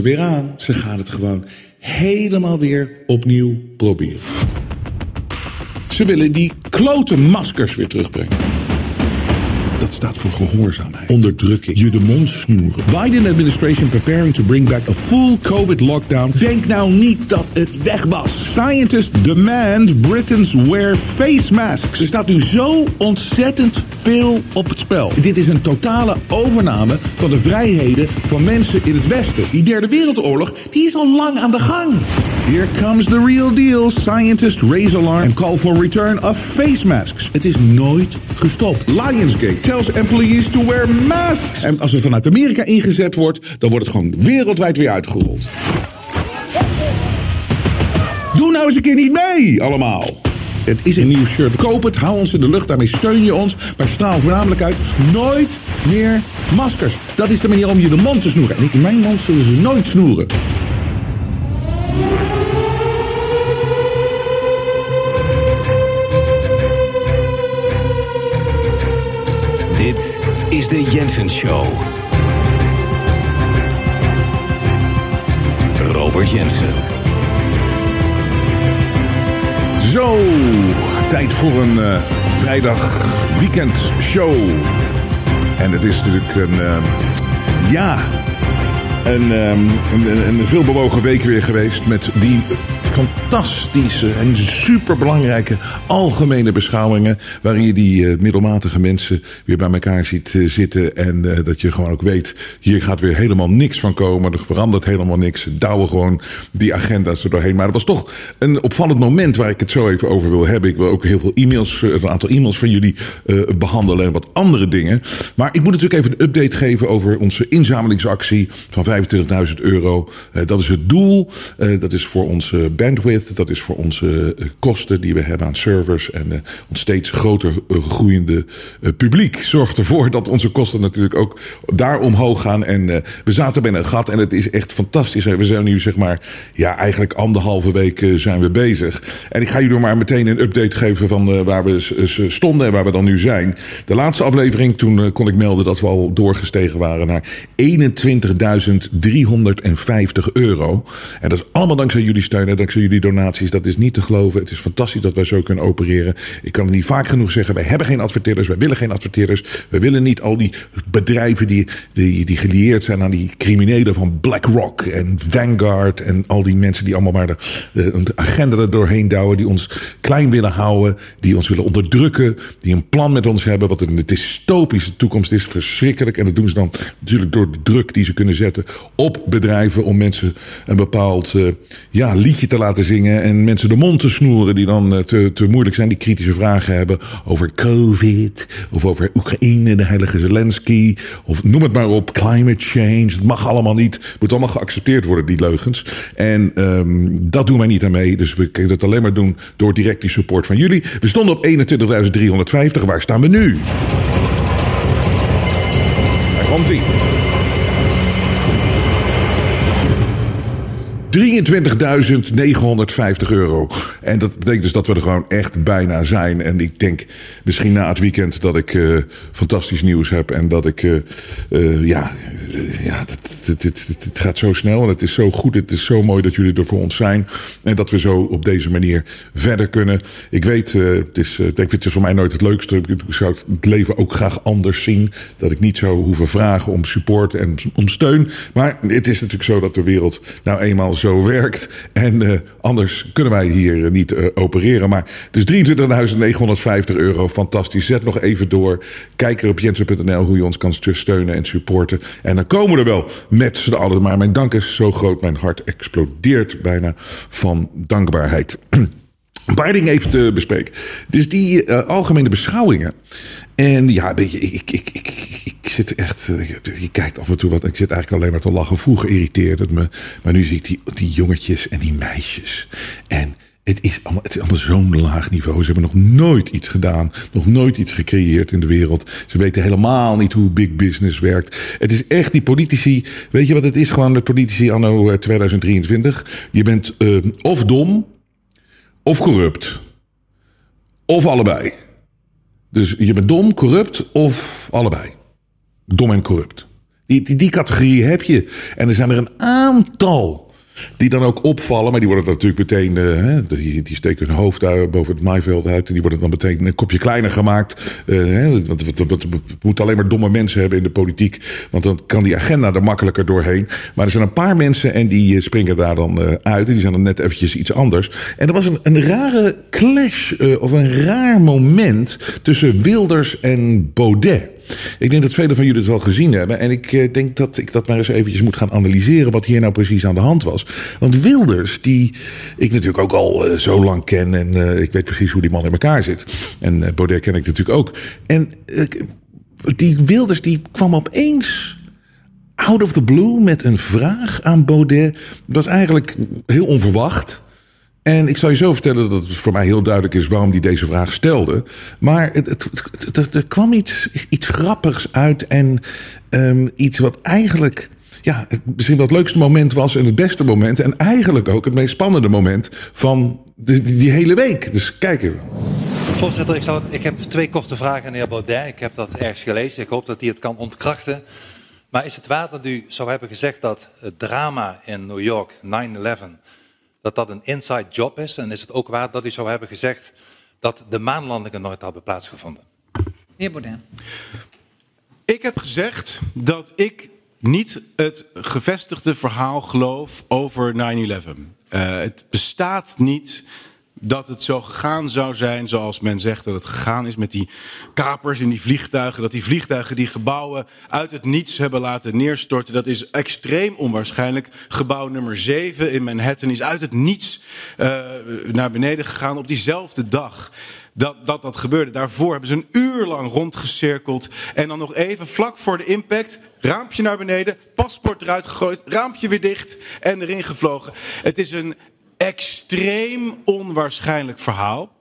er weer aan. Ze gaan het gewoon helemaal weer opnieuw proberen. Ze willen die klote maskers weer terugbrengen. Staat voor gehoorzaamheid, onderdrukking, je de mond snoeren. Biden administration preparing to bring back a full COVID lockdown. Denk nou niet dat het weg was. Scientists demand Britons wear face masks. Er staat nu zo ontzettend veel op het spel. Dit is een totale overname van de vrijheden van mensen in het Westen. Die derde wereldoorlog, die is al lang aan de gang. Here comes the real deal. Scientists raise alarm and call for return of face masks. Het is nooit gestopt. Lionsgate tells employees to wear masks. En als er vanuit Amerika ingezet wordt, dan wordt het gewoon wereldwijd weer uitgerold. Doe nou eens een keer niet mee, allemaal. Het is een nieuw shirt. Koop het, hou ons in de lucht, daarmee steun je ons. Maar straal voornamelijk uit, nooit meer maskers. Dat is de manier om je de mond te snoeren. En in mijn mond zullen ze nooit snoeren. Dit is de Jensen Show. Robert Jensen. Zo, tijd voor een uh, vrijdag weekend show. En het is natuurlijk een, uh, ja, een, um, een, een veelbewogen week weer geweest met die fantastische en superbelangrijke algemene beschouwingen. Waarin je die uh, middelmatige mensen weer bij elkaar ziet uh, zitten. En uh, dat je gewoon ook weet, hier gaat weer helemaal niks van komen. Er verandert helemaal niks. Douwen gewoon die agenda's er doorheen. Maar het was toch een opvallend moment waar ik het zo even over wil hebben. Ik wil ook heel veel e-mails, een aantal e-mails van jullie behandelen en wat andere dingen. Maar ik moet natuurlijk even een update geven over onze inzamelingsactie van 25.000 euro. dat is het doel. dat is voor onze bandwidth. Dat is voor onze uh, kosten die we hebben aan servers en uh, ons steeds groter uh, groeiende publiek. Zorgt ervoor dat onze kosten natuurlijk ook daar omhoog gaan. En we zaten bij een gat en het is echt fantastisch. We zijn nu zeg maar, ja, eigenlijk anderhalve week zijn we bezig. En ik ga jullie maar meteen een update geven van waar we stonden en waar we dan nu zijn. De laatste aflevering, toen kon ik melden dat we al doorgestegen waren naar 21.350 euro. En dat is allemaal dankzij jullie steun en dankzij jullie Dat is niet te geloven. Het is fantastisch dat wij zo kunnen opereren. Ik kan het niet vaak genoeg zeggen. Wij hebben geen adverteerders. Wij willen geen adverteerders. We willen niet al die bedrijven die, die, die gelieerd zijn aan die criminelen van BlackRock en Vanguard. En al die mensen die allemaal maar de, de, agenda er doorheen douwen. Die ons klein willen houden. Die ons willen onderdrukken. Die een plan met ons hebben. Wat een dystopische toekomst is. Verschrikkelijk. En dat doen ze dan natuurlijk door de druk die ze kunnen zetten op bedrijven. Om mensen een bepaald uh, ja, liedje te laten zingen en mensen de mond te snoeren die dan te, te moeilijk zijn, die kritische vragen hebben over COVID of over Oekraïne, de heilige Zelensky of noem het maar op, climate change. Het mag allemaal niet. Het moet allemaal geaccepteerd worden, die leugens. En um, dat doen wij niet aan mee. Dus we kunnen dat alleen maar doen door direct die support van jullie. We stonden op 21.350. Waar staan we nu? Daar komt ie. 23.950 euro. En dat betekent dus dat we er gewoon echt bijna zijn. En ik denk misschien na het weekend dat ik uh, fantastisch nieuws heb. En dat ik, uh, uh, ja, ja het, gaat zo snel en het is zo goed. Het is zo mooi dat jullie er voor ons zijn. En dat we zo op deze manier verder kunnen. Ik weet, het is, ik denk, het voor mij nooit het leukste. Ik zou het leven ook graag anders zien. Dat ik niet zou hoeven vragen om support en om steun. Maar het is natuurlijk zo dat de wereld nou eenmaal zo werkt. En anders kunnen wij hier niet uh, opereren. Maar het is 23.950 euro. Fantastisch. Zet nog even door. Kijk er op jensen.nl hoe je ons kan steunen en supporten. En dan komen we er wel met z'n allen. Maar mijn dank is zo groot. Mijn hart explodeert bijna van dankbaarheid. Een paar dingen even te bespreken. Dus die uh, algemene beschouwingen. En ja, weet je, ik, ik, ik, ik zit echt. Je kijkt af en toe wat. Ik zit eigenlijk alleen maar te lachen. Vroeger irriteerde het me. Maar nu zie ik die, die jongetjes en die meisjes. En het is allemaal, zo'n laag niveau. Ze hebben nog nooit iets gedaan. Nog nooit iets gecreëerd in de wereld. Ze weten helemaal niet hoe big business werkt. Het is echt die politici. Weet je wat het is? Gewoon de politici anno 2023. Je bent uh, of dom of corrupt. Of allebei. Dus je bent dom, corrupt of allebei. Dom en corrupt. Die, die, die categorie heb je. En er zijn er een aantal die dan ook opvallen, maar die worden natuurlijk meteen, uh, die, die, steken hun hoofd uit, boven het maaiveld uit. En die worden dan meteen een kopje kleiner gemaakt. Uh, want we moeten alleen maar domme mensen hebben in de politiek. Want dan kan die agenda er makkelijker doorheen. Maar er zijn een paar mensen en die eh, springen daar dan uit. En die zijn dan net eventjes iets anders. En er was een, een rare clash, of een raar moment tussen Wilders en Baudet. Ik denk dat velen van jullie het wel gezien hebben. En ik eh, denk dat ik dat maar eens eventjes moet gaan analyseren. Wat hier nou precies aan de hand was. Want Wilders, die ik natuurlijk ook al uh, zo lang ken. En uh, ik weet precies hoe die man in elkaar zit. En Baudet ken ik natuurlijk ook. En die Wilders, die kwam opeens out of the blue met een vraag aan Baudet. Dat was eigenlijk heel onverwacht. En ik zal je zo vertellen dat het voor mij heel duidelijk is waarom hij deze vraag stelde. Maar het, het, er kwam iets, iets grappigs uit en um, iets wat eigenlijk ja, misschien wel het leukste moment was en het beste moment. En eigenlijk ook het meest spannende moment van de, die, hele week. Dus kijk even. Voorzitter, ik, zou, ik heb twee korte vragen aan de heer Baudet. Ik heb dat ergens gelezen. Ik hoop dat hij het kan ontkrachten. Maar is het waar dat u zou hebben gezegd dat het drama in New York, 9-11 dat dat een inside job is? En is het ook waar dat u zou hebben gezegd dat de maanlandingen nooit hadden plaatsgevonden? Heer Baudet. Ik heb gezegd dat ik niet het gevestigde verhaal geloof over 9-11. Uh, het bestaat niet dat het zo gegaan zou zijn zoals men zegt dat het gegaan is met die kapers in die vliegtuigen. Dat die vliegtuigen die gebouwen uit het niets hebben laten neerstorten. Dat is extreem onwaarschijnlijk. Gebouw nummer 7 in Manhattan is uit het niets uh, naar beneden gegaan op diezelfde dag. Dat, dat dat gebeurde. Daarvoor hebben ze een uur lang rondgecirkeld. En dan nog even vlak voor de impact. Raampje naar beneden. Paspoort eruit gegooid. Raampje weer dicht. En erin gevlogen. Het is een extreem onwaarschijnlijk verhaal.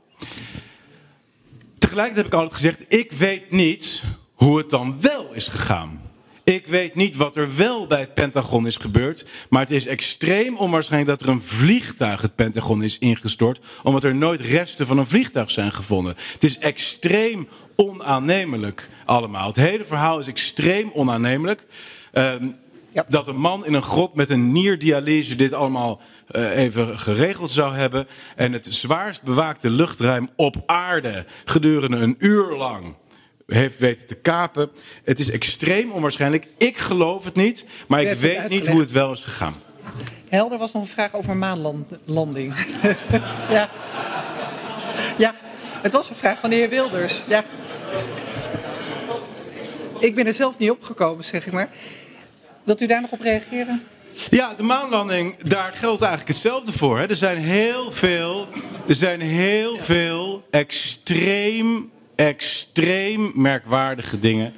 Tegelijkertijd heb ik altijd gezegd: ik weet niet hoe het dan wel is gegaan. Ik weet niet wat er wel bij het Pentagon is gebeurd. Maar het is extreem onwaarschijnlijk dat er een vliegtuig het Pentagon is ingestort. Omdat er nooit resten van een vliegtuig zijn gevonden. Het is extreem onaannemelijk allemaal. Het hele verhaal is extreem onaannemelijk. Uh, ja. Dat een man in een grot met een nierdialyse dit allemaal uh, even geregeld zou hebben. En het zwaarst bewaakte luchtruim op aarde gedurende een uur lang heeft weten te kapen. Het is extreem onwaarschijnlijk. Ik geloof het niet, maar ik weet niet hoe het wel is gegaan. Helder was nog een vraag over maanlanding. ja. ja, het was een vraag van de heer Wilders. Ja. Ik ben er zelf niet opgekomen, zeg ik maar. Wilt u daar nog op reageren? Ja, de maanlanding, daar geldt eigenlijk hetzelfde voor. Hè. Er zijn heel veel, er zijn heel veel extreem, extreem merkwaardige dingen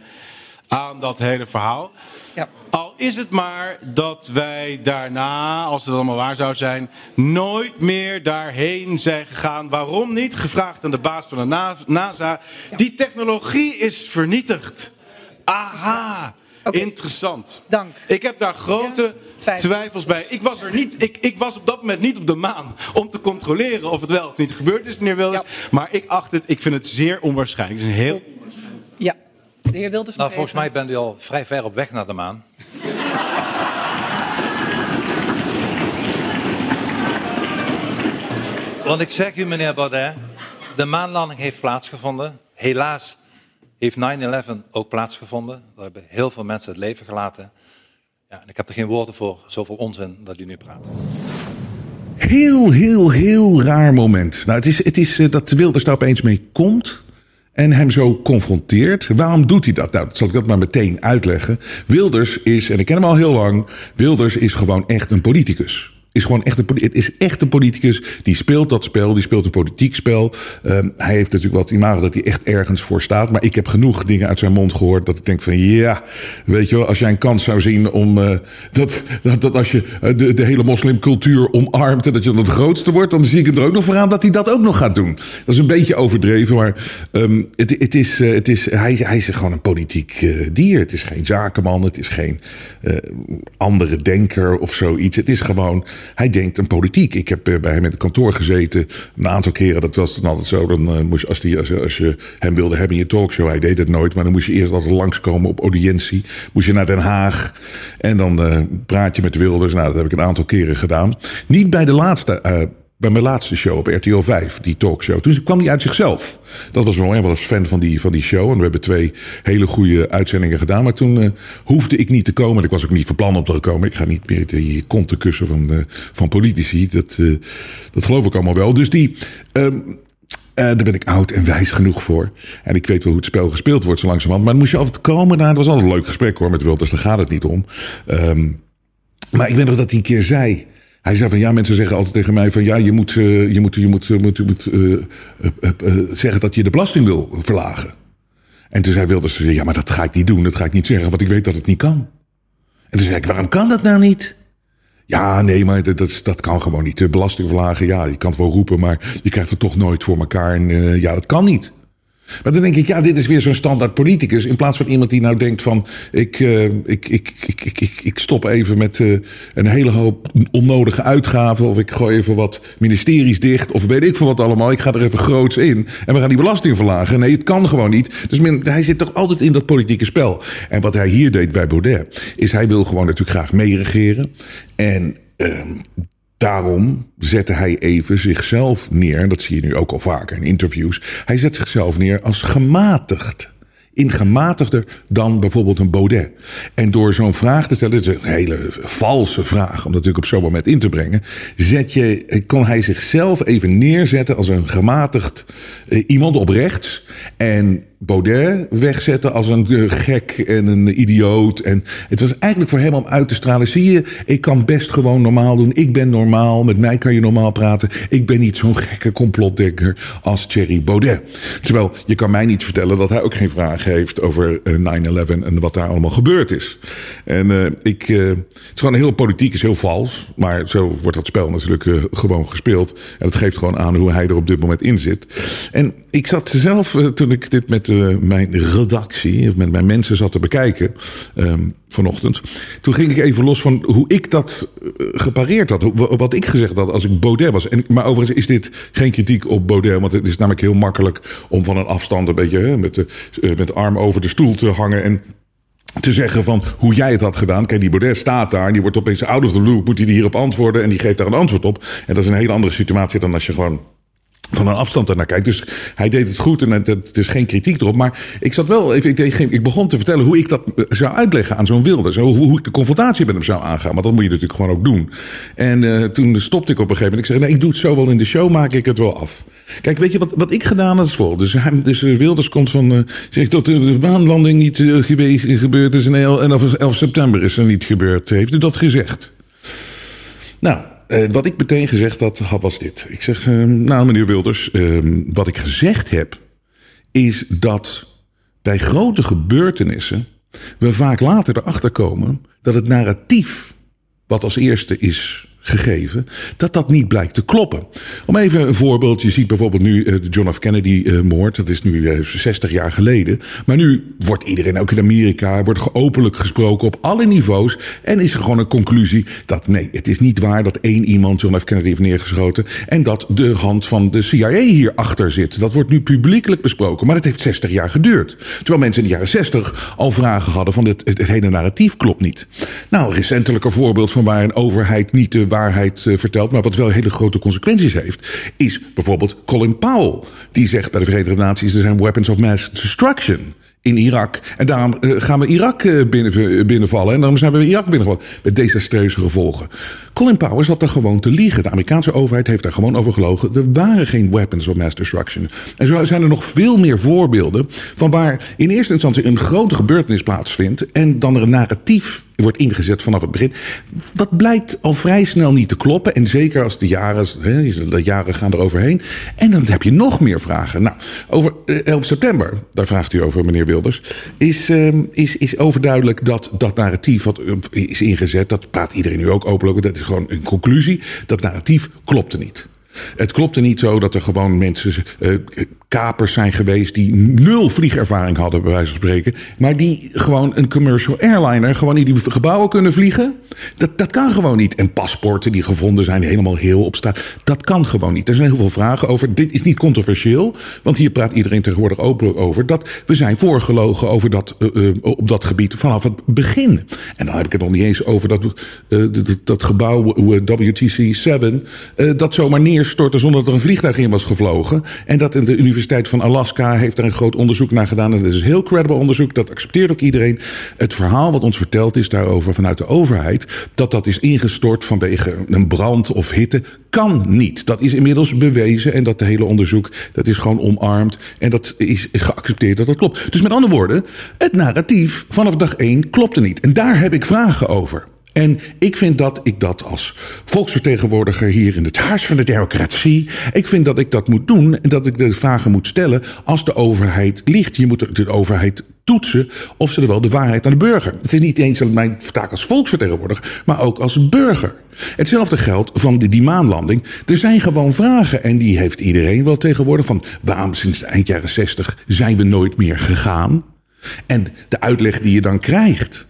aan dat hele verhaal. Ja. Al is het maar dat wij daarna, als het allemaal waar zou zijn, nooit meer daarheen zijn gegaan. Waarom niet? Gevraagd aan de baas van de NASA. Die technologie is vernietigd. Aha. Okay. Interessant. Dank. Ik heb daar grote ja, twijfels bij. Ik was, er niet, ik, ik was op dat moment niet op de maan om te controleren of het wel of niet gebeurd is, meneer Wilders. Ja. Maar ik acht het, ik vind het zeer onwaarschijnlijk. Het is een heel... Ja, de heer Wilders. Nou, volgens mij bent u al vrij ver op weg naar de maan. Want ik zeg u, meneer Baudet, de maanlanding heeft plaatsgevonden. Helaas heeft 9-11 ook plaatsgevonden. Daar hebben heel veel mensen het leven gelaten. Ja, en ik heb er geen woorden voor, zoveel onzin dat u nu praat. Heel, heel, heel raar moment. Nou, het is, het is uh, dat Wilders daar opeens mee komt en hem zo confronteert. Waarom doet hij dat? Nou, dat zal ik dat maar meteen uitleggen. Wilders is, en ik ken hem al heel lang, Wilders is gewoon echt een politicus is gewoon echt het is echt een politicus. Die speelt dat spel. Die speelt een politiek spel. Um, hij heeft natuurlijk wat imago dat hij echt ergens voor staat. Maar ik heb genoeg dingen uit zijn mond gehoord. Dat ik denk van ja, weet je wel, als jij een kans zou zien om. Uh, dat, dat, als je uh, de, de hele moslimcultuur omarmt. En dat je dan het grootste wordt. Dan zie ik hem er ook nog voor aan dat hij dat ook nog gaat doen. Dat is een beetje overdreven. Maar um, het, het is, uh, het is, hij, hij is gewoon een politiek dier. Het is geen zakenman. Het is geen andere denker of zoiets. Het is gewoon hij denkt aan politiek. Ik heb eh, bij hem in het kantoor gezeten een aantal keren. Dat was dan altijd zo. Dan eh, moest als, die, als, als je hem wilde hebben in je talkshow, hij deed het nooit. Maar dan moest je eerst altijd langskomen op audiëntie. Moest je naar Den Haag. En dan eh, praat je met Wilders. Nou, dat heb ik een aantal keren gedaan. Niet bij de laatste bij mijn laatste show op RTL 5, die talkshow. Toen kwam hij uit zichzelf. Dat was mooi. Hij was fan van die, van die show. En we hebben twee hele goede uitzendingen gedaan. Maar toen uh, hoefde ik niet te komen. Ik was ook niet van plan om te komen. Ik ga niet meer de konten kussen van, uh, van politici. Dat, uh, dat geloof ik allemaal wel. Dus die. Uh, daar ben ik oud en wijs genoeg voor. En ik weet wel hoe het spel gespeeld wordt zo langzamerhand. Maar dan moest je altijd komen. Nou, dat was altijd een leuk gesprek hoor met Wilders. Daar gaat het niet om. Um, maar ik weet nog dat hij een keer zei. Hij zei van ja, mensen zeggen altijd tegen mij van ja, je moet, uh, je moet, je moet, je moet, uh, uh, zeggen dat je de belasting wil verlagen. En toen zei Wilders, ja, maar dat ga ik niet doen, dat ga ik niet zeggen, want ik weet dat het niet kan. En toen zei ik, waarom kan dat nou niet? Ja, nee, maar dat, dat, dat kan gewoon niet. De belasting verlagen, ja, je kan het wel roepen, maar je krijgt het toch nooit voor elkaar. En ja, dat kan niet. Maar dan denk ik, ja, dit is weer zo'n standaard politicus. In plaats van iemand die nou denkt van, ik, uh, ik, ik, ik, ik, ik, stop even met uh, een hele hoop onnodige uitgaven. Of ik gooi even wat ministeries dicht. Of weet ik veel wat allemaal. Ik ga er even groots in. En we gaan die belasting verlagen. Nee, het kan gewoon niet. Dus hij zit toch altijd in dat politieke spel. En wat hij hier deed bij Baudet, is hij wil gewoon natuurlijk graag meeregeren. En uh, Daarom zette hij even zichzelf neer, dat zie je nu ook al vaker in interviews. Hij zet zichzelf neer als gematigd. Ingematigder dan bijvoorbeeld een Baudet. En door zo'n vraag te stellen, het is een hele valse vraag om natuurlijk op zo'n moment in te brengen, zet je, kon hij zichzelf even neerzetten als een gematigd uh, iemand op rechts. En Baudet wegzetten als een gek en een idioot. En het was eigenlijk voor hem om uit te stralen. Zie je, ik kan best gewoon normaal doen. Ik ben normaal. Met mij kan je normaal praten. Ik ben niet zo'n gekke complotdenker als Thierry Baudet. Terwijl je kan mij niet vertellen dat hij ook geen vraag heeft over 9-11 en wat daar allemaal gebeurd is. En uh, ik, het is gewoon heel politiek, is heel vals. Maar zo wordt dat spel natuurlijk gewoon gespeeld. En dat geeft gewoon aan hoe hij er op dit moment in zit. En ik zat zelf, toen ik dit met uh, mijn redactie, of met mijn mensen zat te bekijken um, vanochtend. Toen ging ik even los van hoe ik dat uh, gepareerd had. Wat ik gezegd had als ik Baudet was. En, maar overigens is dit geen kritiek op Baudet. Want het is namelijk heel makkelijk om van een afstand een beetje hè, met, de, uh, met arm over de stoel te hangen. En te zeggen van hoe jij het had gedaan. Kijk, die Baudet staat daar en die wordt opeens out of the loop. Moet hij hierop antwoorden en die geeft daar een antwoord op. En dat is een hele andere situatie dan als je gewoon van een afstand ernaar kijkt. Dus hij deed het goed en het is geen kritiek erop. Maar ik zat wel even, ik, ik begon te vertellen hoe ik dat zou uitleggen aan zo'n wilde. Zo, hoe, hoe ik de confrontatie met hem zou aangaan. Maar dat moet je natuurlijk gewoon ook doen. En uh, toen stopte ik op een gegeven moment. Ik zei, nee, ik doe het zo wel in de show, maak ik het wel af. Kijk, weet je wat, wat ik gedaan? Is vol. Dus, hij, dus Wilders komt van, zegt dat de baanlanding niet gebeurd is. En 11, 11 september is er niet gebeurd. Heeft u dat gezegd? Nou, uh, wat ik meteen gezegd had, was dit. Ik zeg, uh, nou meneer Wilders, uh, wat ik gezegd heb, is dat bij grote gebeurtenissen we vaak later erachter komen dat het narratief wat als eerste is gegeven, dat dat niet blijkt te kloppen. Om even een voorbeeld, je ziet bijvoorbeeld nu de John F. Kennedy-moord, dat is nu 60 jaar geleden. Maar nu wordt iedereen, ook in Amerika, wordt openlijk gesproken op alle niveaus. En is er gewoon een conclusie dat nee, het is niet waar dat één iemand John F. Kennedy heeft neergeschoten. En dat de hand van de CIA hierachter zit. Dat wordt nu publiekelijk besproken, maar het heeft 60 jaar geduurd. Terwijl mensen in de jaren 60 al vragen hadden van het, het, het hele narratief klopt niet. Nou, recentelijk een voorbeeld van waar een overheid niet de waarheid uh, vertelt, maar wat wel hele grote consequenties heeft, is bijvoorbeeld Colin Powell. Die zegt bij de Verenigde Naties er zijn weapons of mass destruction in Irak. En daarom uh, gaan we Irak uh, binnen, binnenvallen. En daarom zijn we Irak binnengevallen. Met desastreuze gevolgen. Colin Powell zat daar gewoon te liegen. De Amerikaanse overheid heeft daar gewoon over gelogen. Er waren geen weapons of mass destruction. En zo zijn er nog veel meer voorbeelden van waar in eerste instantie een grote gebeurtenis plaatsvindt. En dan er een narratief wordt ingezet vanaf het begin. Dat blijkt al vrij snel niet te kloppen. En zeker als de jaren, de jaren gaan er overheen. En dan heb je nog meer vragen. Nou, over 11 september, daar vraagt u over, meneer Is, uh, is, is overduidelijk dat dat narratief wat is ingezet, dat praat iedereen nu ook openlijk. Dat is gewoon een conclusie. Dat narratief klopte niet. Het klopte niet zo dat er gewoon mensen uh, kapers zijn geweest die nul vliegervaring hadden, bij wijze van spreken. Maar die gewoon een commercial airliner, gewoon in die gebouwen kunnen vliegen. Dat, dat kan gewoon niet. En paspoorten die gevonden zijn, helemaal heel op straat. Dat kan gewoon niet. Er zijn heel veel vragen over. Dit is niet controversieel, want hier praat iedereen tegenwoordig openlijk over. Dat we zijn voorgelogen over dat, uh, uh, op dat gebied vanaf het begin. En dan heb ik het nog niet eens over dat, uh, dat, dat gebouw WTC 7, dat zomaar neerstortte zonder dat er een vliegtuig in was gevlogen. En dat in de Universiteit van Alaska heeft daar een groot onderzoek naar gedaan. En dat is heel credible onderzoek, dat accepteert ook iedereen. Het verhaal wat ons verteld is daarover vanuit de overheid, dat dat is ingestort vanwege een brand of hitte, kan niet. Dat is inmiddels bewezen en dat de hele onderzoek, dat is gewoon omarmd. En dat is geaccepteerd dat dat klopt. Dus met andere woorden, het narratief vanaf dag één klopte niet. En daar heb ik vragen over. En ik vind dat ik dat als volksvertegenwoordiger hier in het Huis van de Democratie. Ik vind dat ik dat moet doen en dat ik de vragen moet stellen als de overheid liegt. Je moet de overheid toetsen of ze er wel de waarheid aan de burger. Het is niet eens mijn taak als volksvertegenwoordiger, maar ook als burger. Hetzelfde geldt van die, die maanlanding. Er zijn gewoon vragen en die heeft iedereen wel tegenwoordig. Van waarom sinds eind jaren 60 zijn we nooit meer gegaan? En de uitleg die je dan krijgt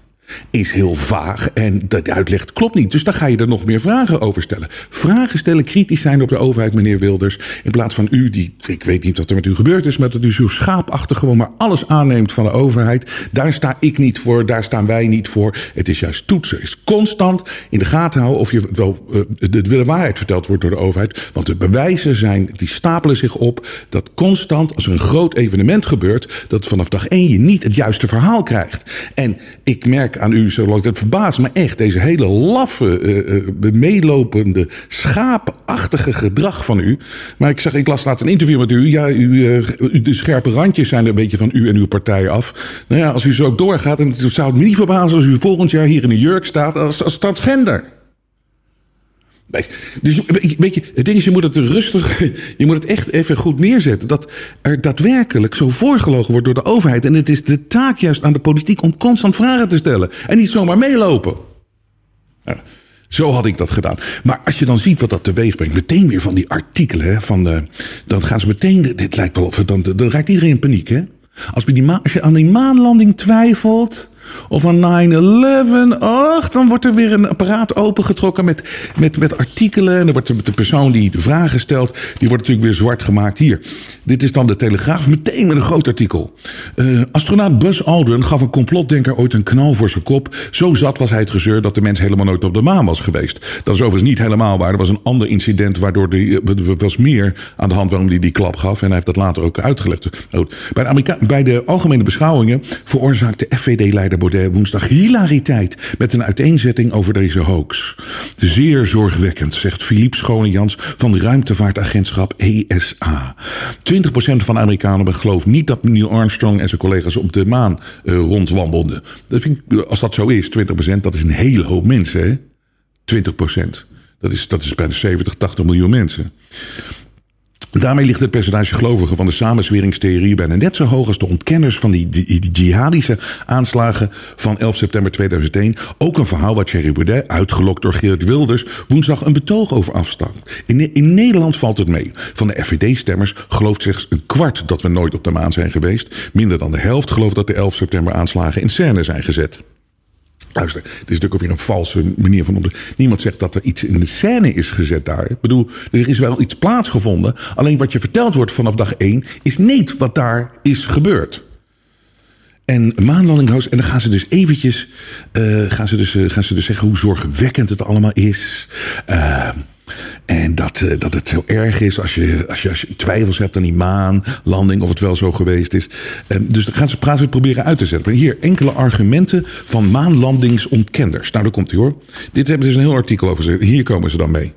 is heel vaag en de uitleg klopt niet. Dus dan ga je er nog meer vragen over stellen. Vragen stellen, kritisch zijn op de overheid, meneer Wilders. In plaats van u, die, ik weet niet wat er met u gebeurd is, maar dat u zo schaapachtig gewoon maar alles aanneemt van de overheid. Daar sta ik niet voor, daar staan wij niet voor. Het is juist toetsen. is constant in de gaten houden of je wel uh, de, de waarheid verteld wordt door de overheid. Want de bewijzen zijn, die stapelen zich op. Dat constant, als er een groot evenement gebeurt, dat vanaf dag één je niet het juiste verhaal krijgt. En ik merk aan u, zolang het verbaast me echt, deze hele laffe, uh, meelopende, schaapachtige gedrag van u. Maar ik zeg, ik las laatst een interview met u. Ja, u, uh, de scherpe randjes zijn er een beetje van u en uw partij af. Nou ja, als u zo doorgaat, dan zou het me niet verbazen als u volgend jaar hier in New York staat als, als transgender. Dus weet je, het ding is, je moet het rustig, je moet het echt even goed neerzetten. Dat er daadwerkelijk zo voorgelogen wordt door de overheid. En het is de taak juist aan de politiek om constant vragen te stellen. En niet zomaar meelopen. Zo had ik dat gedaan. Maar als je dan ziet wat dat teweeg brengt, meteen weer van die artikelen, hè, van de, dan gaan ze meteen, dit lijkt wel of dan, dan raakt iedereen in paniek, hè? Als, die als je aan die maanlanding twijfelt, of aan 9-11. Och, dan wordt er weer een apparaat opengetrokken met, met, met artikelen. En dan wordt de, persoon die de vragen stelt, die wordt natuurlijk weer zwart gemaakt. Hier, dit is dan de Telegraaf, meteen met een groot artikel. Uh, astronaut Buzz Aldrin gaf een complotdenker ooit een knal voor zijn kop. Zo zat was hij het gezeur dat de mens helemaal nooit op de maan was geweest. Dat is overigens niet helemaal waar. Er was een ander incident waardoor er was meer aan de hand waarom hij die klap gaf. En hij heeft dat later ook uitgelegd. Bij de, Amerika bij de algemene beschouwingen veroorzaakte FVD-leider Baudet woensdag hilariteit met een uiteenzetting over deze hoax. Zeer zorgwekkend, zegt Philippe Schonejans van ruimtevaartagentschap ESA. 20% van Amerikanen gelooft niet dat Neil Armstrong en zijn collega's op de maan uh, rondwandelden. Dat vind ik, als dat zo is, 20%, dat is een hele hoop mensen, hè? 20%. Dat is, dat is bijna 70, 80 miljoen mensen. Daarmee ligt het percentage gelovigen van de samenzweringstheorie bijna net zo hoog als de ontkenners van die, die, die jihadische aanslagen van 11 september 2001. Ook een verhaal waar Thierry Baudet, uitgelokt door Geert Wilders, woensdag een betoog over afstak. In, in Nederland valt het mee. Van de FVD-stemmers gelooft slechts een kwart dat we nooit op de maan zijn geweest. Minder dan de helft gelooft dat de 11 september aanslagen in scène zijn gezet. Luister, het is natuurlijk ook weer een valse manier van om. Niemand zegt dat er iets in de scène is gezet daar. Ik bedoel, er is wel iets plaatsgevonden. Alleen wat je verteld wordt vanaf dag één is niet wat daar is gebeurd. En maanlandinghuis, en dan gaan ze dus eventjes, uh, gaan, ze dus, uh, gaan ze dus zeggen hoe zorgwekkend het allemaal is. Uh, en dat, uh, dat het zo erg is als je, als, je, als je twijfels hebt aan die maanlanding, of het wel zo geweest is. Um, dus gaan ze praten proberen uit te zetten. Hier enkele argumenten van maanlandingsontkenders. Nou, daar komt hij hoor. Dit hebben ze een heel artikel over. Hier komen ze dan mee.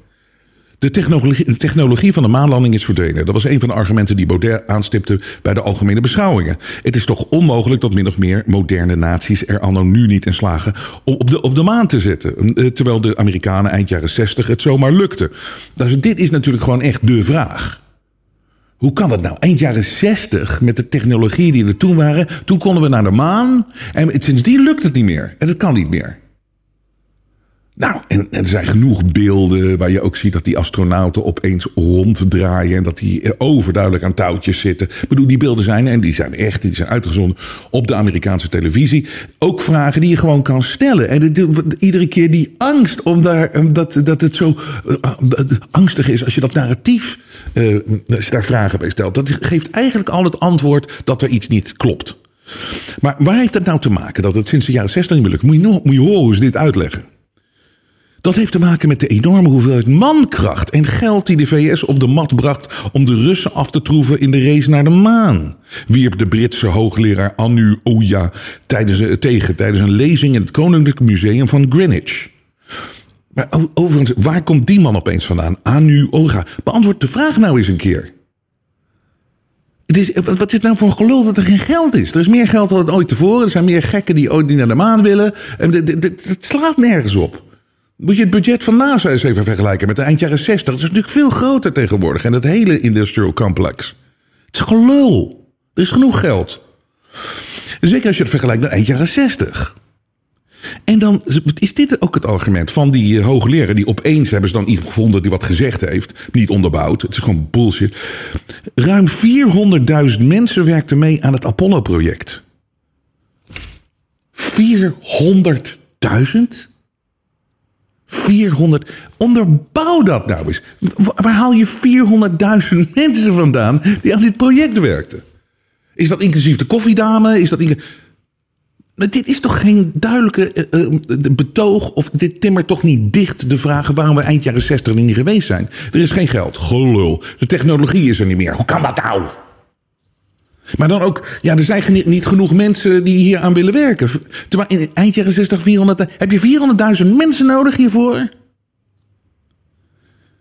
De technologie, technologie, van de maanlanding is verdwenen. Dat was een van de argumenten die Baudet aanstipte bij de algemene beschouwingen. Het is toch onmogelijk dat min of meer moderne naties er anno nu niet in slagen om op de, op de maan te zetten. Terwijl de Amerikanen eind jaren 60 het zomaar lukte. Dus dit is natuurlijk gewoon echt de vraag. Hoe kan dat nou? Eind jaren 60, met de technologie die er toen waren, toen konden we naar de maan. En sindsdien lukt het niet meer. En het kan niet meer. Nou, en, er zijn genoeg beelden waar je ook ziet dat die astronauten opeens ronddraaien. En dat die overduidelijk aan touwtjes zitten. Ik bedoel, die beelden zijn, en die zijn echt, die zijn uitgezonden op de Amerikaanse televisie. Ook vragen die je gewoon kan stellen. En het- iedere keer die angst, om daar, om dat, dat het zo eh, angstig is als je dat narratief, eh, als je daar vragen bij stelt. Dat geeft eigenlijk al het antwoord dat er iets niet klopt. Maar waar heeft dat nou te maken dat het sinds de jaren 60 niet meer lukt? Moet je, moet je horen hoe ze dit uitleggen. Dat heeft te maken met de enorme hoeveelheid mankracht en geld die de VS op de mat bracht om de Russen af te troeven in de race naar de maan. Wierp de Britse hoogleraar Anu Oya tijdens, eh, tegen tijdens een lezing in het Koninklijk Museum van Greenwich. Maar overigens, waar komt die man opeens vandaan? Anu Oga. Beantwoord de vraag nou eens een keer. Het is, wat is het nou voor een gelul dat er geen geld is? Er is meer geld dan ooit tevoren. Er zijn meer gekken die ooit die naar de maan willen. En Het slaat nergens op. Moet je het budget van NASA eens even vergelijken met de eind jaren 60. Dat is natuurlijk veel groter tegenwoordig. En dat hele industrial complex. Het is gelul. Er is genoeg geld. Zeker als je het vergelijkt met eind jaren 60. En dan is dit ook het argument van die eh, hoogleraar... die opeens hebben ze dan iemand gevonden die wat gezegd heeft. Niet onderbouwd. Het is gewoon bullshit. Ruim 400.000 mensen werkten mee aan het Apollo-project. 400.000? 400. Onderbouw dat nou eens. Wa- Waar haal je 400.000 mensen vandaan die aan dit project werkten? Is dat inclusief de koffiedame? Is dat dit is toch geen duidelijke eh, eh, betoog? Of dit timmert toch niet dicht de vragen waarom we eind jaren 60 er niet geweest zijn? Er is geen geld. Gelul. De technologie is er niet meer. Hoe kan dat nou? Maar dan ook, ja, er zijn niet genoeg mensen die hier aan willen werken. Terwijl in eind jaren 60, 400, heb je 400.000 mensen nodig hiervoor?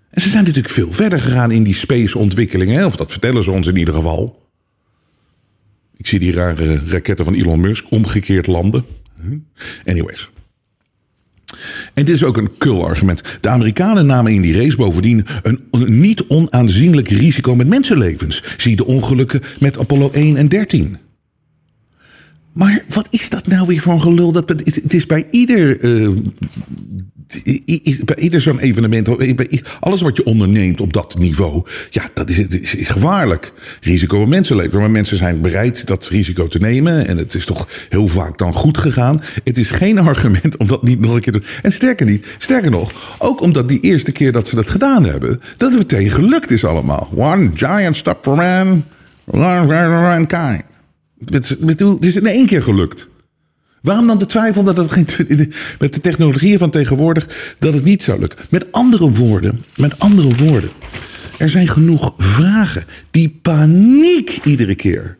En ze zijn natuurlijk veel verder gegaan in die space-ontwikkelingen, of dat vertellen ze ons in ieder geval. Ik zie die rare raketten van Elon Musk omgekeerd landen. Huh? Anyways. En dit is ook een kul argument. De Amerikanen namen in die race bovendien een, niet onaanzienlijk risico met mensenlevens. Zie de ongelukken met Apollo 1 en 13. Maar wat is dat nou weer voor een gelul? Dat, het is bij ieder, eh, bij ieder zo'n evenement, alles wat je onderneemt op dat niveau, ja, dat is, gevaarlijk. Risico op mensenleven. Maar mensen zijn bereid dat risico te nemen. En het is toch heel vaak dan goed gegaan. Het is geen argument om dat niet nog een keer te doen. En sterker niet, sterker nog, ook omdat die eerste keer dat ze dat gedaan hebben, dat het meteen gelukt is allemaal. One giant step for man, one bedoel, het is in één keer gelukt. Waarom dan de twijfel dat het geen, met de technologieën van tegenwoordig dat het niet zou lukken? Met andere woorden, met andere woorden, er zijn genoeg vragen. Die paniek iedere keer.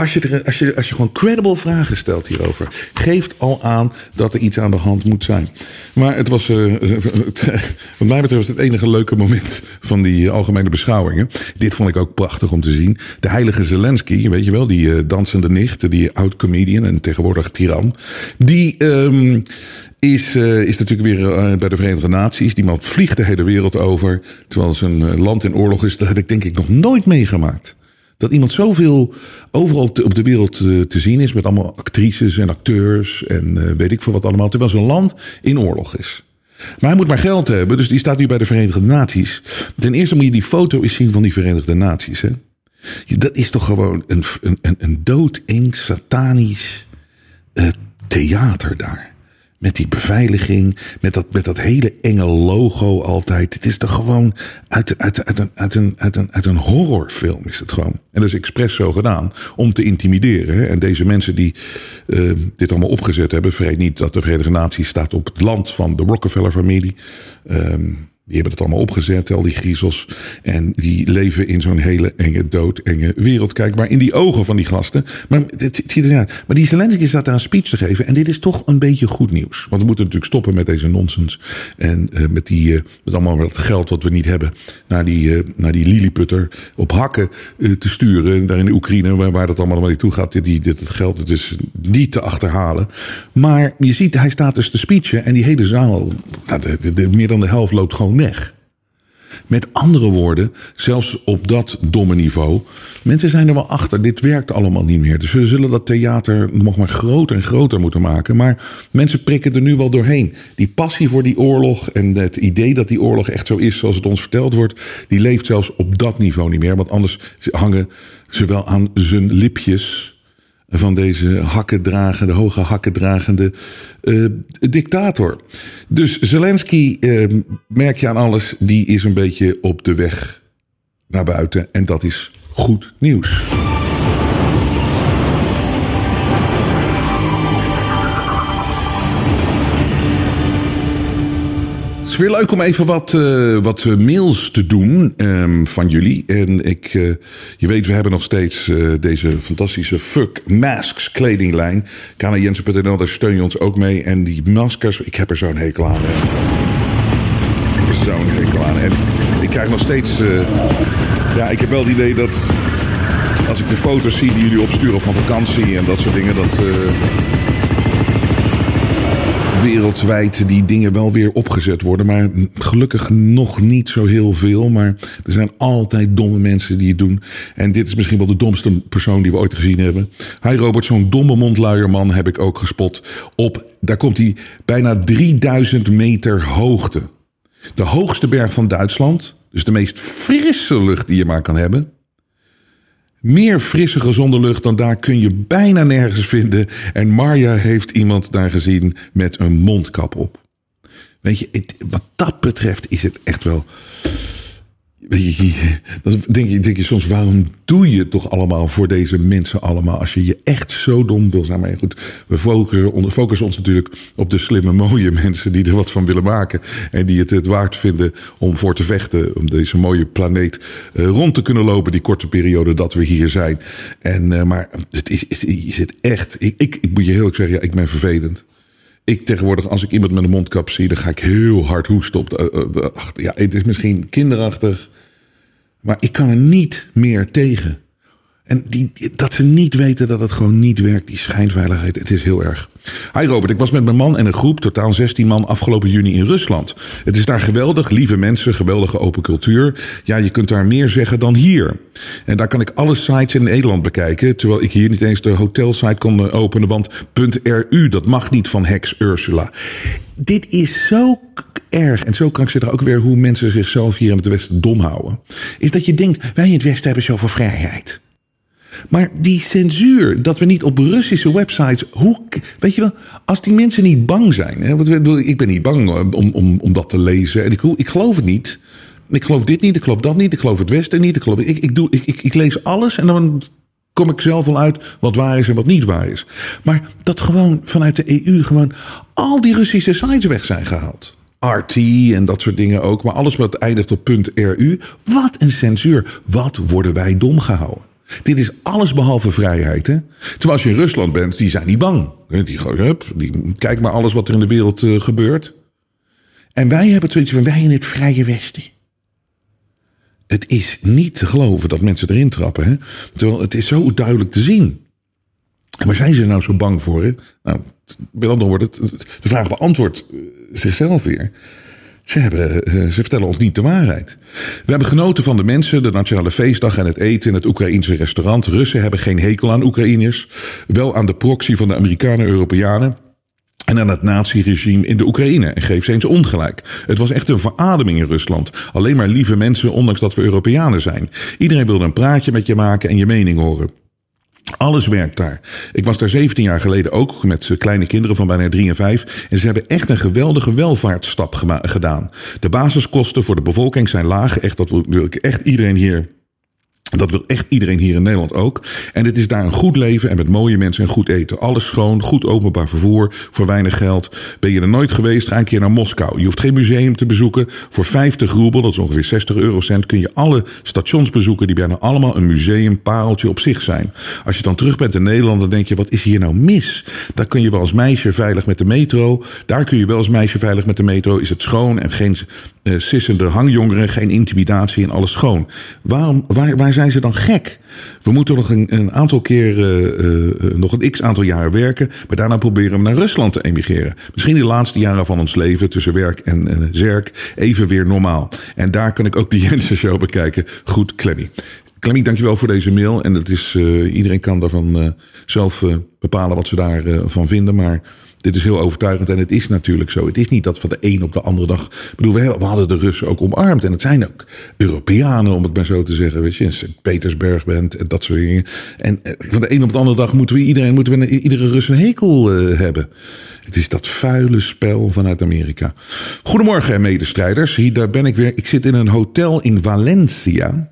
Als je, er, als, je, als je gewoon credible vragen stelt hierover, geeft al aan dat er iets aan de hand moet zijn. Maar het was, eh, wat mij betreft, het enige leuke moment van die algemene beschouwingen. Dit vond ik ook prachtig om te zien. De heilige Zelensky, weet je wel, die eh, dansende nicht, die oud-comedian en tegenwoordig tiran. Die ehm, is, eh, is natuurlijk weer eh, bij de Verenigde Naties. Die man vliegt de hele wereld over, terwijl zijn eh, land in oorlog is. Dat heb ik denk ik nog nooit meegemaakt. Dat iemand zoveel overal op de wereld eh, te zien is. Met allemaal actrices en acteurs en eh, weet ik veel wat allemaal. Terwijl zijn land in oorlog is. Maar hij moet maar geld hebben. Dus die staat nu bij de Verenigde Naties. Ten eerste moet je die foto eens zien van die Verenigde Naties. Hè? Dat is toch gewoon een, een, een, een doodeng satanisch eh, theater daar. Met die beveiliging, met dat, met dat hele enge logo altijd. Het is toch gewoon uit, uit, uit, een, uit, een, uit, een, uit een horrorfilm is het gewoon. En dat is expres zo gedaan om te intimideren. En deze mensen die eh, dit allemaal opgezet hebben, vergeet niet dat de Verenigde Naties staat op het land van de Rockefeller-familie. Ehm, die hebben het allemaal opgezet, al die griezels. En die leven in zo'n hele enge, doodenge wereld. Kijk maar in die ogen van die gasten. Maar het. Maar die Zelensky staat daar een speech te geven. En dit is toch een beetje goed nieuws. Want we moeten natuurlijk stoppen met deze nonsens. En eh, met, die, eh, met allemaal dat geld wat we niet hebben. Naar die, eh, naar die Lilliputter op hakken te sturen. Daar in de Oekraïne, waar, waar dat allemaal naar toe gaat. Die, dit, het geld het is niet te achterhalen. Maar je ziet, hij staat dus te speechen. En die hele zaal, nou, de- meer dan de helft loopt gewoon weg. Met andere woorden, zelfs op dat domme niveau. Mensen zijn er wel achter, dit werkt allemaal niet meer. Dus we zullen dat theater nog maar groter en groter moeten maken. Maar mensen prikken er nu wel doorheen. Die passie voor die oorlog en het idee dat die oorlog echt zo is zoals het ons verteld wordt, die leeft zelfs op dat niveau niet meer. Want anders hangen ze wel aan zijn lipjes van deze hakkendragende, hoge hakkendragende uh, dictator. Dus Zelensky, uh, merk je aan alles, die is een beetje op de weg naar buiten. En dat is goed nieuws. Is weer leuk om even wat, uh, wat mails te doen um, van jullie. En ik, uh, je weet, we hebben nog steeds deze fantastische Fuck Masks kledinglijn. KanaJensen.nl, daar steun je ons ook mee. En die maskers, ik heb er zo'n hekel aan. Ik heb er zo'n hekel aan. En ik krijg nog steeds... ja, ik heb wel het idee dat... Als ik de foto's zie die jullie opsturen van vakantie en dat soort dingen, dat wereldwijd die dingen wel weer opgezet worden. Maar gelukkig nog niet zo heel veel. Maar er zijn altijd domme mensen die het doen. En dit is misschien wel de domste persoon die we ooit gezien hebben. Hi Robert, zo'n domme mondluierman heb ik ook gespot. Op, daar komt hij, bijna 3000 meter hoogte. De hoogste berg van Duitsland. Dus de meest frisse lucht die je maar kan hebben. Meer frisse, gezonde lucht dan daar kun je bijna nergens vinden. En Marja heeft iemand daar gezien met een mondkap op. Weet je, wat dat betreft is het echt wel. Dan denk je, denk je soms, waarom doe je het toch allemaal voor deze mensen allemaal? Als je je echt zo dom wil zijn. Maar goed, we focussen, focussen ons natuurlijk op de slimme, mooie mensen die er wat van willen maken. En die het het waard vinden om voor te vechten. Om deze mooie planeet uh, rond te kunnen lopen, die korte periode dat we hier zijn. En, uh, maar het is, het echt. Ik, ik, ik moet je heel erg zeggen, ja, ik ben vervelend. Ik tegenwoordig, als ik iemand met een mondkap zie, dan ga ik heel hard hoesten op de, de Ja, het is misschien kinderachtig. Maar ik kan er niet meer tegen. En die, dat ze niet weten dat het gewoon niet werkt, die schijnveiligheid, het is heel erg. Hi Robert, ik was met mijn man en een groep, totaal 16 man, afgelopen juni in Rusland. Het is daar geweldig, lieve mensen, geweldige open cultuur. Ja, je kunt daar meer zeggen dan hier. En daar kan ik alle sites in Nederland bekijken, terwijl ik hier niet eens de hotelsite kon openen, want .ru, dat mag niet van Hex Ursula. Dit is zo erg en zo krankzinnig ook weer hoe mensen zichzelf hier in het Westen dom houden. Is dat je denkt, wij in het Westen hebben zoveel vrijheid. Maar die censuur, dat we niet op Russische websites. Hoe, weet je wel, als die mensen niet bang zijn. Hè, want ik ben niet bang om, om, om dat te lezen. En ik, ik geloof het niet. Ik geloof dit niet, ik geloof dat niet, ik geloof het Westen niet. Ik, ik, ik, doe, ik, ik, ik lees alles en dan kom ik zelf wel uit wat waar is en wat niet waar is. Maar dat gewoon vanuit de EU gewoon al die Russische sites weg zijn gehaald. RT en dat soort dingen ook. Maar alles wat eindigt op .ru. Wat een censuur. Wat worden wij dom gehouden. Dit is alles behalve vrijheid. Hè? Terwijl als je in Rusland bent, die zijn niet bang. Die, hup, die, kijk maar alles wat er in de wereld uh, gebeurt. En wij hebben zoiets van wij in het vrije Westen. Het is niet te geloven dat mensen erin trappen. Hè? Terwijl het is zo duidelijk te zien. En waar zijn ze nou zo bang voor? Nou, met andere woorden, de vraag beantwoordt eh, zichzelf weer. Ze, hebben, eh, ze vertellen ons niet de waarheid. We hebben genoten van de mensen, de nationale feestdag en het eten in het Oekraïense restaurant. Russen hebben geen hekel aan Oekraïners. Wel aan de proxy van de Amerikanen en Europeanen. En aan het naziregime in de Oekraïne. En geef ze eens ongelijk. Het was echt een verademing in Rusland. Alleen maar lieve mensen, ondanks dat we Europeanen zijn. Iedereen wilde een praatje met je maken en je mening horen. Alles werkt daar. Ik was daar 17 jaar geleden ook met kleine kinderen van bijna 3 en 5. En ze hebben echt een geweldige welvaartsstap gedaan. De basiskosten voor de bevolking zijn laag. Echt, dat wil ik echt iedereen hier dat wil echt iedereen hier in Nederland ook. En het is daar een goed leven en met mooie mensen en goed eten. Alles schoon, goed openbaar vervoer, voor weinig geld. Ben je er nooit geweest, ga een keer naar Moskou. Je hoeft geen museum te bezoeken. Voor 50 roebel, dat is ongeveer 60 eurocent, kun je alle stations bezoeken die bijna allemaal een museum pareltje op zich zijn. Als je dan terug bent in Nederland, dan denk je, wat is hier nou mis? Daar kun je wel als meisje veilig met de metro. Daar kun je wel als meisje veilig met de metro. Is het schoon en geen eh, sissende hangjongeren, geen intimidatie en alles schoon. Waarom, waar, waar zijn ze dan gek? We moeten nog een, een aantal keer, eh, nog een x aantal jaren werken, maar daarna proberen we naar Rusland te emigreren. Misschien de laatste jaren van ons leven tussen werk en zerk even weer normaal. En daar kan ik ook de Jensen Show bekijken. Goed, Clemmy. Clemmy, dankjewel voor deze mail. En het is, iedereen kan daarvan zelf bepalen wat ze daarvan van vinden. Maar dit is heel overtuigend en het is natuurlijk zo. Het is niet dat van de een op de andere dag. Ik bedoel, we, hadden de Russen ook omarmd. En het zijn ook Europeanen, om het maar zo te zeggen. Weet je, in Sint-Petersburg bent en dat soort dingen. En eh, van de een op de andere dag moeten we iedereen, moeten we iedere Rus een hekel eh, hebben. Het is dat vuile spel vanuit Amerika. Goedemorgen, medestrijders. Hier daar ben ik weer. Ik zit in een hotel in Valencia.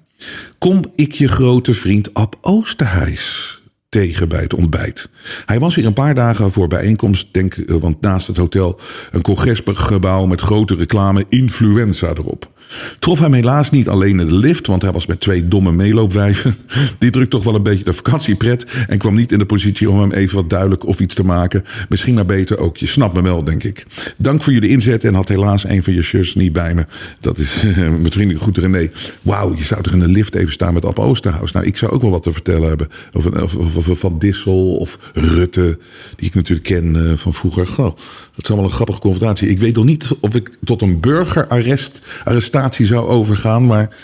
Kom ik je grote vriend Ab Oosterhuis tegen bij het ontbijt. Hij was hier een paar dagen voor bijeenkomst, denk, eh, want naast het hotel een congresgebouw met grote reclame influenza erop. Trof hem helaas niet alleen in de lift, want hij was met twee domme meeloopwijven. Die drukt toch wel een beetje de vakantiepret en kwam niet in de positie om hem even wat duidelijk of iets te maken. Misschien maar beter ook, je snapt me wel, denk ik. Dank voor jullie inzet en had helaas een van je shirts niet bij me. Dat is met vriendelijk goed René. Wauw, je zou toch in de lift even staan met Ab Oosterhuis. Nou, ik zou ook wel wat te vertellen hebben. Of, of, Van Dissel of Rutte, die ik natuurlijk ken uh, van vroeger. Dat is allemaal een grappige confrontatie. Ik weet nog niet of ik tot een burgerarrest arrestatie zou overgaan, maar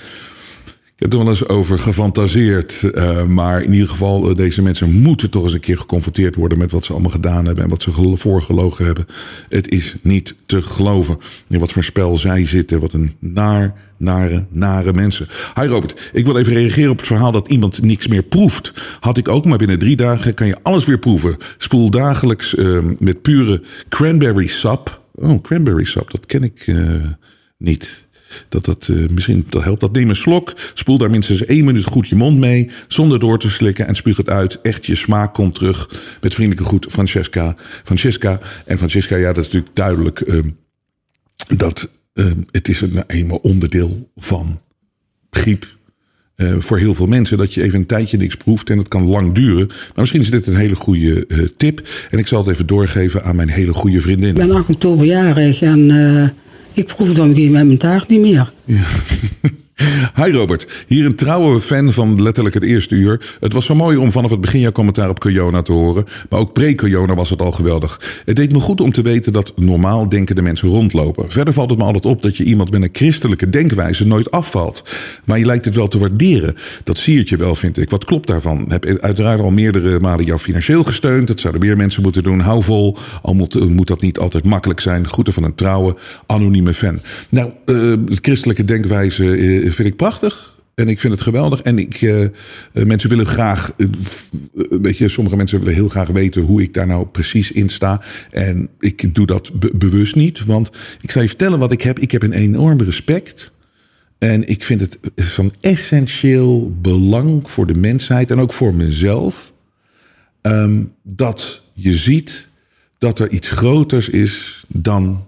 ik heb er wel eens over gefantaseerd. Uh, maar in ieder geval, uh, deze mensen moeten toch eens een keer geconfronteerd worden met wat ze allemaal gedaan hebben en wat ze voorgelogen hebben. Het is niet te geloven in wat voor spel zij zitten. Wat een naar, nare, nare mensen. Hi Robert, ik wil even reageren op het verhaal dat iemand niks meer proeft. Had ik ook, maar binnen drie dagen kan je alles weer proeven. Spoel dagelijks uh, met pure cranberry sap. Oh, cranberry sap, dat ken ik niet. Dat dat uh, misschien dat helpt. Dat neem een slok. Spoel daar minstens één minuut goed je mond mee. Zonder door te slikken. En spuug het uit. Echt je smaak komt terug. Met vriendelijke groet Francesca. Francesca. En Francesca, ja, dat is natuurlijk duidelijk. Uh, dat uh, het is een eenmaal onderdeel van griep. Uh, voor heel veel mensen dat je even een tijdje niks proeft en dat kan lang duren. Maar misschien is dit een hele goede uh, tip. En ik zal het even doorgeven aan mijn hele goede vriendin. Ik ben 8 oktober jarig en ik proef dan geen met mijn taart niet meer. Hi Robert, hier een trouwe fan van letterlijk het eerste uur. Het was zo mooi om vanaf het begin jouw commentaar op Corona te horen. Maar ook pre-Corona was het al geweldig. Het deed me goed om te weten dat normaal denkende mensen rondlopen. Verder valt het me altijd op dat je iemand met een christelijke denkwijze nooit afvalt. Maar je lijkt het wel te waarderen. Dat zie je wel, vind ik. Wat klopt daarvan? Heb uiteraard al meerdere malen jou financieel gesteund. Dat zouden meer mensen moeten doen. Hou vol. Al moet, moet dat niet altijd makkelijk zijn. Groeten van een trouwe, anonieme fan. Nou, uh, christelijke denkwijze... Uh, vind ik prachtig. En ik vind het geweldig. En ik, uh, mensen willen graag, uh, sommige mensen willen heel graag weten hoe ik daar nou precies in sta. En ik doe dat be bewust niet. Want ik zal je vertellen wat ik heb. Ik heb een enorm respect. En ik vind het van essentieel belang voor de mensheid en ook voor mezelf. Um, dat je ziet dat er iets groters is dan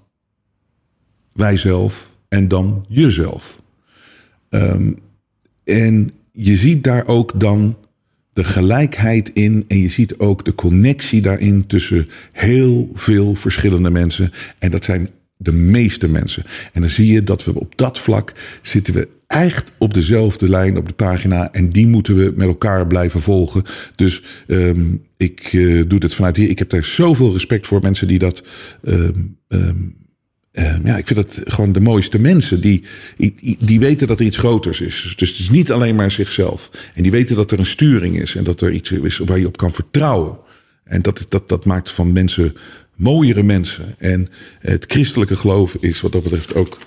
wijzelf en dan jezelf. Um, en je ziet daar ook dan de gelijkheid in en je ziet ook de connectie daarin tussen heel veel verschillende mensen. En dat zijn de meeste mensen. En dan zie je dat we op dat vlak zitten we echt op dezelfde lijn op de pagina. En die moeten we met elkaar blijven volgen. Dus um, ik uh, doe dit vanuit hier. Ik heb daar zoveel respect voor mensen die dat. Um, uh, ja, ik vind het gewoon de mooiste mensen. Die, die, weten dat er iets groters is. Dus het is niet alleen maar zichzelf. En die weten dat er een sturing is. En dat er iets is waar je op kan vertrouwen. En dat, dat, dat maakt van mensen mooiere mensen. En het christelijke geloof is wat dat betreft ook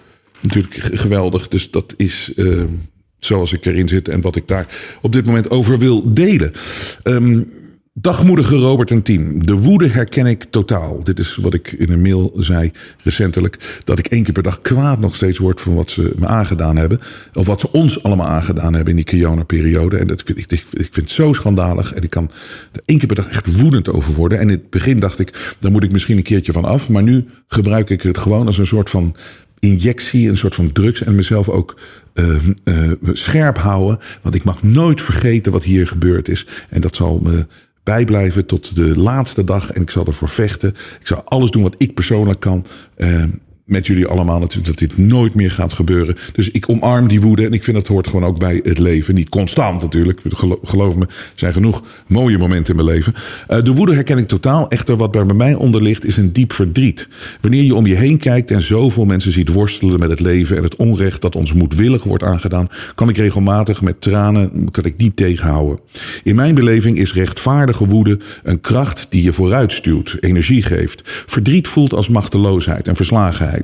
natuurlijk geweldig. Dus dat is uh, zoals ik erin zit en wat ik daar op dit moment over wil delen. Um, Dagmoedige Robert en team. De woede herken ik totaal. Dit is wat ik in een mail zei recentelijk. Dat ik één keer per dag kwaad nog steeds word van wat ze me aangedaan hebben. Of wat ze ons allemaal aangedaan hebben in die Kiona-periode. En dat, ik, ik, ik vind het zo schandalig. En ik kan er één keer per dag echt woedend over worden. En in het begin dacht ik, daar moet ik misschien een keertje van af. Maar nu gebruik ik het gewoon als een soort van injectie, een soort van drugs. En mezelf ook uh, scherp houden. Want ik mag nooit vergeten wat hier gebeurd is. En dat zal me bijblijven tot de laatste dag. En ik zal ervoor vechten. Ik zal alles doen wat ik persoonlijk kan. Uh, met jullie allemaal natuurlijk dat dit nooit meer gaat gebeuren. Dus ik omarm die woede en ik vind dat hoort gewoon ook bij het leven. Niet constant natuurlijk, Gelo- geloof me, er zijn genoeg mooie momenten in mijn leven. Eh, de woede herken ik totaal. Echter, wat bij mij onder ligt is een diep verdriet. Wanneer je om je heen kijkt en zoveel mensen ziet worstelen met het leven en het onrecht dat ons moedwillig wordt aangedaan, kan ik regelmatig met tranen kan ik niet tegenhouden. In mijn beleving is rechtvaardige woede een kracht die je vooruit stuwt, energie geeft. Verdriet voelt als machteloosheid en verslagenheid.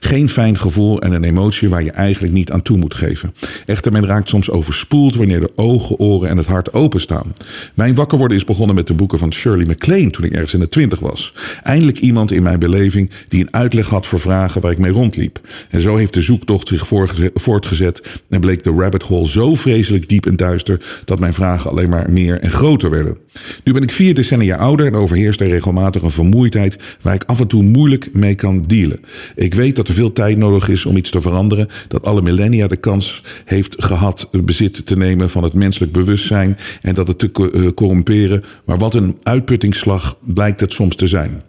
Geen fijn gevoel en een emotie waar je eigenlijk niet aan toe moet geven. Echter, men raakt soms overspoeld wanneer de ogen, oren en het hart openstaan. Mijn wakker worden is begonnen met de boeken van Shirley MacLaine toen ik ergens in de twintig was. Eindelijk iemand in mijn beleving die een uitleg had voor vragen waar ik mee rondliep. En zo heeft de zoektocht zich voortgezet- en bleek de rabbit hole zo vreselijk diep en duister dat mijn vragen alleen maar meer en groter werden. Nu ben ik vier decennia ouder en overheerst er regelmatig een vermoeidheid waar ik af en toe moeilijk mee kan dealen. Ik weet dat er veel tijd nodig is om iets te veranderen, dat alle millennia de kans heeft gehad bezit te nemen van het menselijk bewustzijn en dat het te eh, corromperen, maar wat een uitputtingsslag blijkt het soms te zijn.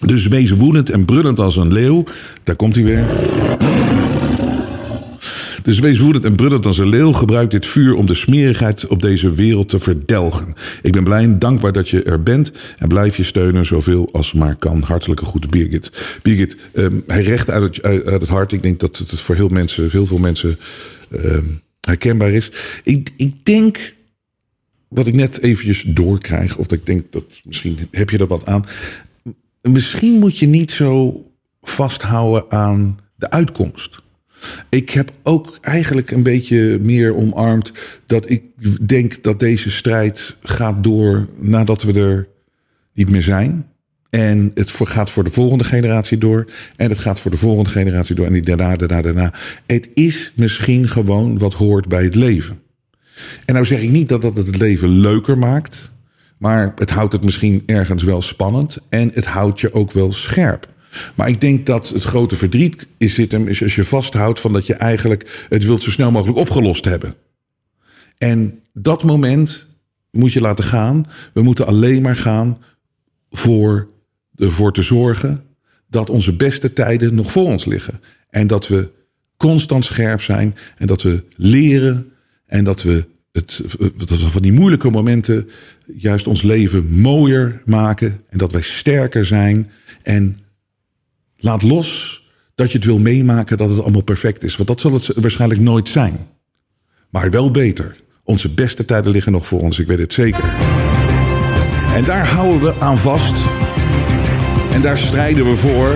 Dus wees woedend en brullend als een leeuw. Daar komt hij weer. Dus wees woedend en brullend als een leeuw. Gebruik dit vuur om de smerigheid op deze wereld te verdelgen. Ik ben blij en dankbaar dat je er bent. En blijf je steunen zoveel als maar kan. Hartelijke groeten, Birgit. Birgit, ehm, hij recht uit het, uit het hart. Ik denk dat het voor heel, mensen, heel veel mensen ehm, herkenbaar is. Ik, ik denk wat ik net eventjes doorkrijg. Of dat ik denk dat misschien heb je er wat aan. Misschien moet je niet zo vasthouden aan de uitkomst. Ik heb ook eigenlijk een beetje meer omarmd dat ik denk dat deze strijd gaat door nadat we er niet meer zijn. En het gaat voor de volgende generatie door. En het gaat voor de volgende generatie door. En die daarna, daarna, daarna. Het is misschien gewoon wat hoort bij het leven. En nou zeg ik niet dat dat het leven leuker maakt. Maar het houdt het misschien ergens wel spannend. En het houdt je ook wel scherp. Maar ik denk dat het grote verdriet is, zit hem, is als je vasthoudt van dat je eigenlijk het wilt zo snel mogelijk opgelost hebben. En dat moment moet je laten gaan. We moeten alleen maar gaan voor ervoor te zorgen dat onze beste tijden nog voor ons liggen. En dat we constant scherp zijn en dat we leren en dat we, het, dat we van die moeilijke momenten juist ons leven mooier maken en dat wij sterker zijn. En laat los dat je het wil meemaken dat het allemaal perfect is, want dat zal het waarschijnlijk nooit zijn. Maar wel beter. Onze beste tijden liggen nog voor ons, ik weet het zeker. En daar houden we aan vast. En daar strijden we voor.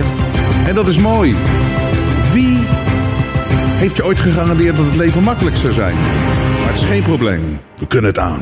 En dat is mooi. Wie heeft je ooit gegarandeerd dat het leven makkelijk zou zijn? Maar het is geen probleem. We kunnen het aan.